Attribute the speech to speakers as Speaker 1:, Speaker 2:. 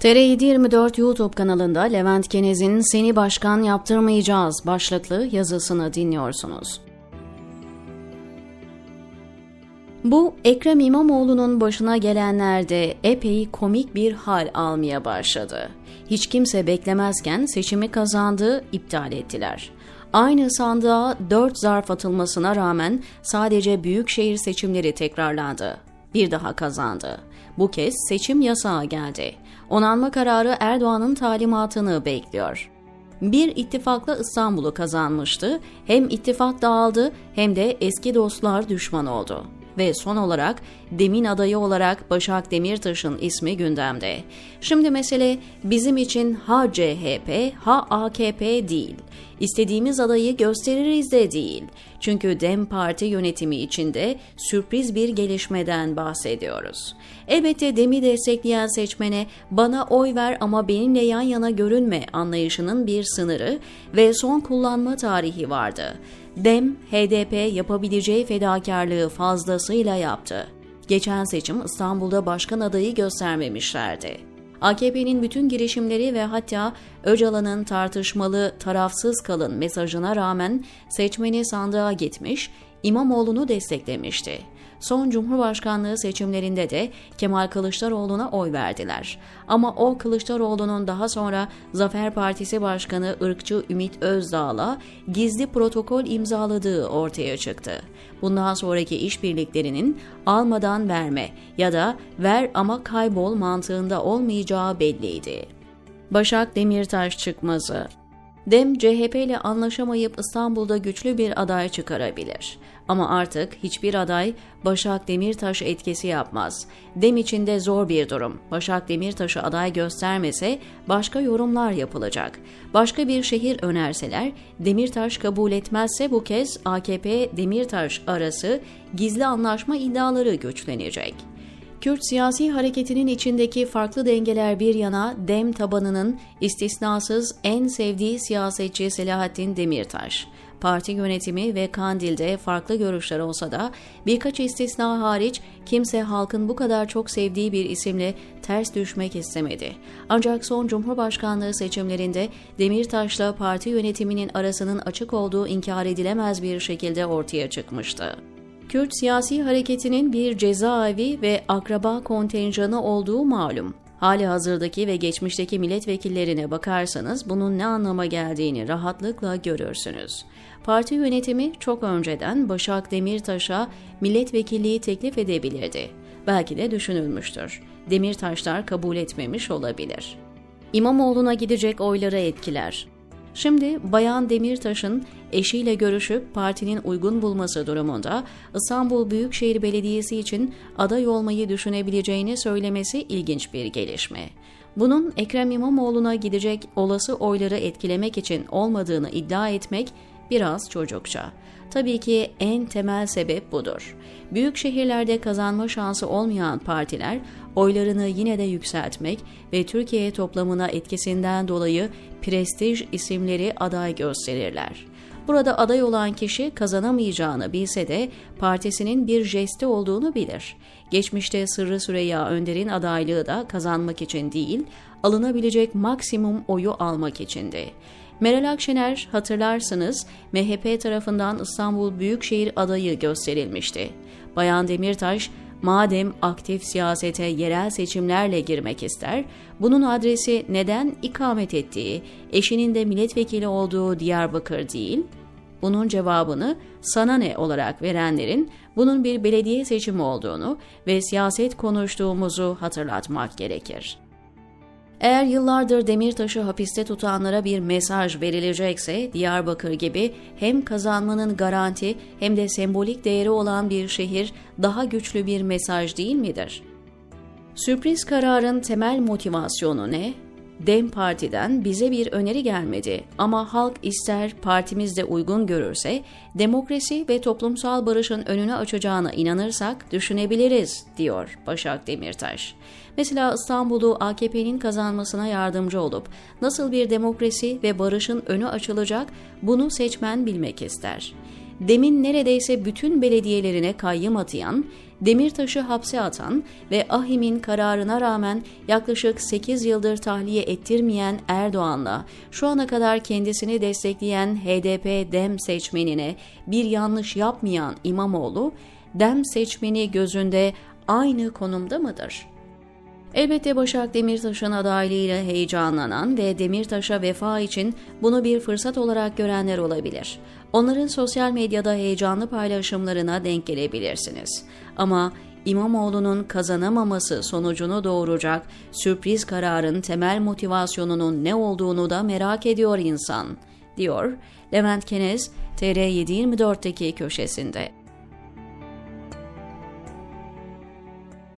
Speaker 1: TR724 YouTube kanalında Levent Kenez'in Seni Başkan Yaptırmayacağız başlıklı yazısını dinliyorsunuz. Bu Ekrem İmamoğlu'nun başına gelenlerde epey komik bir hal almaya başladı. Hiç kimse beklemezken seçimi kazandı, iptal ettiler. Aynı sandığa 4 zarf atılmasına rağmen sadece büyükşehir seçimleri tekrarlandı. Bir daha kazandı. Bu kez seçim yasağı geldi. Onanma kararı Erdoğan'ın talimatını bekliyor. Bir ittifakla İstanbul'u kazanmıştı. Hem ittifak dağıldı hem de eski dostlar düşman oldu ve son olarak demin adayı olarak Başak Demirtaş'ın ismi gündemde. Şimdi mesele bizim için ha CHP ha AKP değil. İstediğimiz adayı gösteririz de değil. Çünkü DEM Parti yönetimi içinde sürpriz bir gelişmeden bahsediyoruz. Elbette DEM'i destekleyen seçmene bana oy ver ama benimle yan yana görünme anlayışının bir sınırı ve son kullanma tarihi vardı. DEM, HDP yapabileceği fedakarlığı fazlasıyla yaptı. Geçen seçim İstanbul'da başkan adayı göstermemişlerdi. AKP'nin bütün girişimleri ve hatta Öcalan'ın tartışmalı tarafsız kalın mesajına rağmen seçmeni sandığa gitmiş, İmamoğlu'nu desteklemişti. Son Cumhurbaşkanlığı seçimlerinde de Kemal Kılıçdaroğlu'na oy verdiler. Ama o Kılıçdaroğlu'nun daha sonra Zafer Partisi Başkanı ırkçı Ümit Özdağ'la gizli protokol imzaladığı ortaya çıktı. Bundan sonraki işbirliklerinin almadan verme ya da ver ama kaybol mantığında olmayacağı belliydi. Başak Demirtaş çıkmazı Dem CHP ile anlaşamayıp İstanbul'da güçlü bir aday çıkarabilir. Ama artık hiçbir aday Başak Demirtaş etkisi yapmaz. Dem içinde zor bir durum. Başak Demirtaş'ı aday göstermese başka yorumlar yapılacak. Başka bir şehir önerseler Demirtaş kabul etmezse bu kez AKP Demirtaş arası gizli anlaşma iddiaları güçlenecek. Kürt siyasi hareketinin içindeki farklı dengeler bir yana dem tabanının istisnasız en sevdiği siyasetçi Selahattin Demirtaş. Parti yönetimi ve Kandil'de farklı görüşler olsa da birkaç istisna hariç kimse halkın bu kadar çok sevdiği bir isimle ters düşmek istemedi. Ancak son Cumhurbaşkanlığı seçimlerinde Demirtaş'la parti yönetiminin arasının açık olduğu inkar edilemez bir şekilde ortaya çıkmıştı. Kürt siyasi hareketinin bir cezaevi ve akraba kontenjanı olduğu malum. Hali hazırdaki ve geçmişteki milletvekillerine bakarsanız bunun ne anlama geldiğini rahatlıkla görürsünüz. Parti yönetimi çok önceden Başak Demirtaş'a milletvekilliği teklif edebilirdi. Belki de düşünülmüştür. Demirtaşlar kabul etmemiş olabilir. İmamoğlu'na gidecek oyları etkiler. Şimdi Bayan Demirtaş'ın eşiyle görüşüp partinin uygun bulması durumunda İstanbul Büyükşehir Belediyesi için aday olmayı düşünebileceğini söylemesi ilginç bir gelişme. Bunun Ekrem İmamoğlu'na gidecek olası oyları etkilemek için olmadığını iddia etmek biraz çocukça. Tabii ki en temel sebep budur. Büyük şehirlerde kazanma şansı olmayan partiler oylarını yine de yükseltmek ve Türkiye toplamına etkisinden dolayı prestij isimleri aday gösterirler. Burada aday olan kişi kazanamayacağını bilse de partisinin bir jesti olduğunu bilir. Geçmişte Sırrı Süreyya Önder'in adaylığı da kazanmak için değil, alınabilecek maksimum oyu almak içindi. Meral Akşener hatırlarsınız MHP tarafından İstanbul Büyükşehir adayı gösterilmişti. Bayan Demirtaş madem aktif siyasete yerel seçimlerle girmek ister, bunun adresi neden ikamet ettiği, eşinin de milletvekili olduğu Diyarbakır değil, bunun cevabını sana ne olarak verenlerin bunun bir belediye seçimi olduğunu ve siyaset konuştuğumuzu hatırlatmak gerekir. Eğer yıllardır Demirtaş'ı hapiste tutanlara bir mesaj verilecekse Diyarbakır gibi hem kazanmanın garanti hem de sembolik değeri olan bir şehir daha güçlü bir mesaj değil midir? Sürpriz kararın temel motivasyonu ne? Dem Parti'den bize bir öneri gelmedi ama halk ister partimiz de uygun görürse demokrasi ve toplumsal barışın önünü açacağına inanırsak düşünebiliriz diyor Başak Demirtaş. Mesela İstanbul'u AKP'nin kazanmasına yardımcı olup nasıl bir demokrasi ve barışın önü açılacak bunu seçmen bilmek ister. Demin neredeyse bütün belediyelerine kayyım atayan, Demirtaş'ı hapse atan ve Ahim'in kararına rağmen yaklaşık 8 yıldır tahliye ettirmeyen Erdoğan'la şu ana kadar kendisini destekleyen HDP-DEM seçmenine bir yanlış yapmayan İmamoğlu, DEM seçmeni gözünde aynı konumda mıdır? Elbette Başak Demirtaş'ın adaylığıyla heyecanlanan ve Demirtaş'a vefa için bunu bir fırsat olarak görenler olabilir. Onların sosyal medyada heyecanlı paylaşımlarına denk gelebilirsiniz. Ama İmamoğlu'nun kazanamaması sonucunu doğuracak sürpriz kararın temel motivasyonunun ne olduğunu da merak ediyor insan, diyor Levent Kenez TR724'teki köşesinde.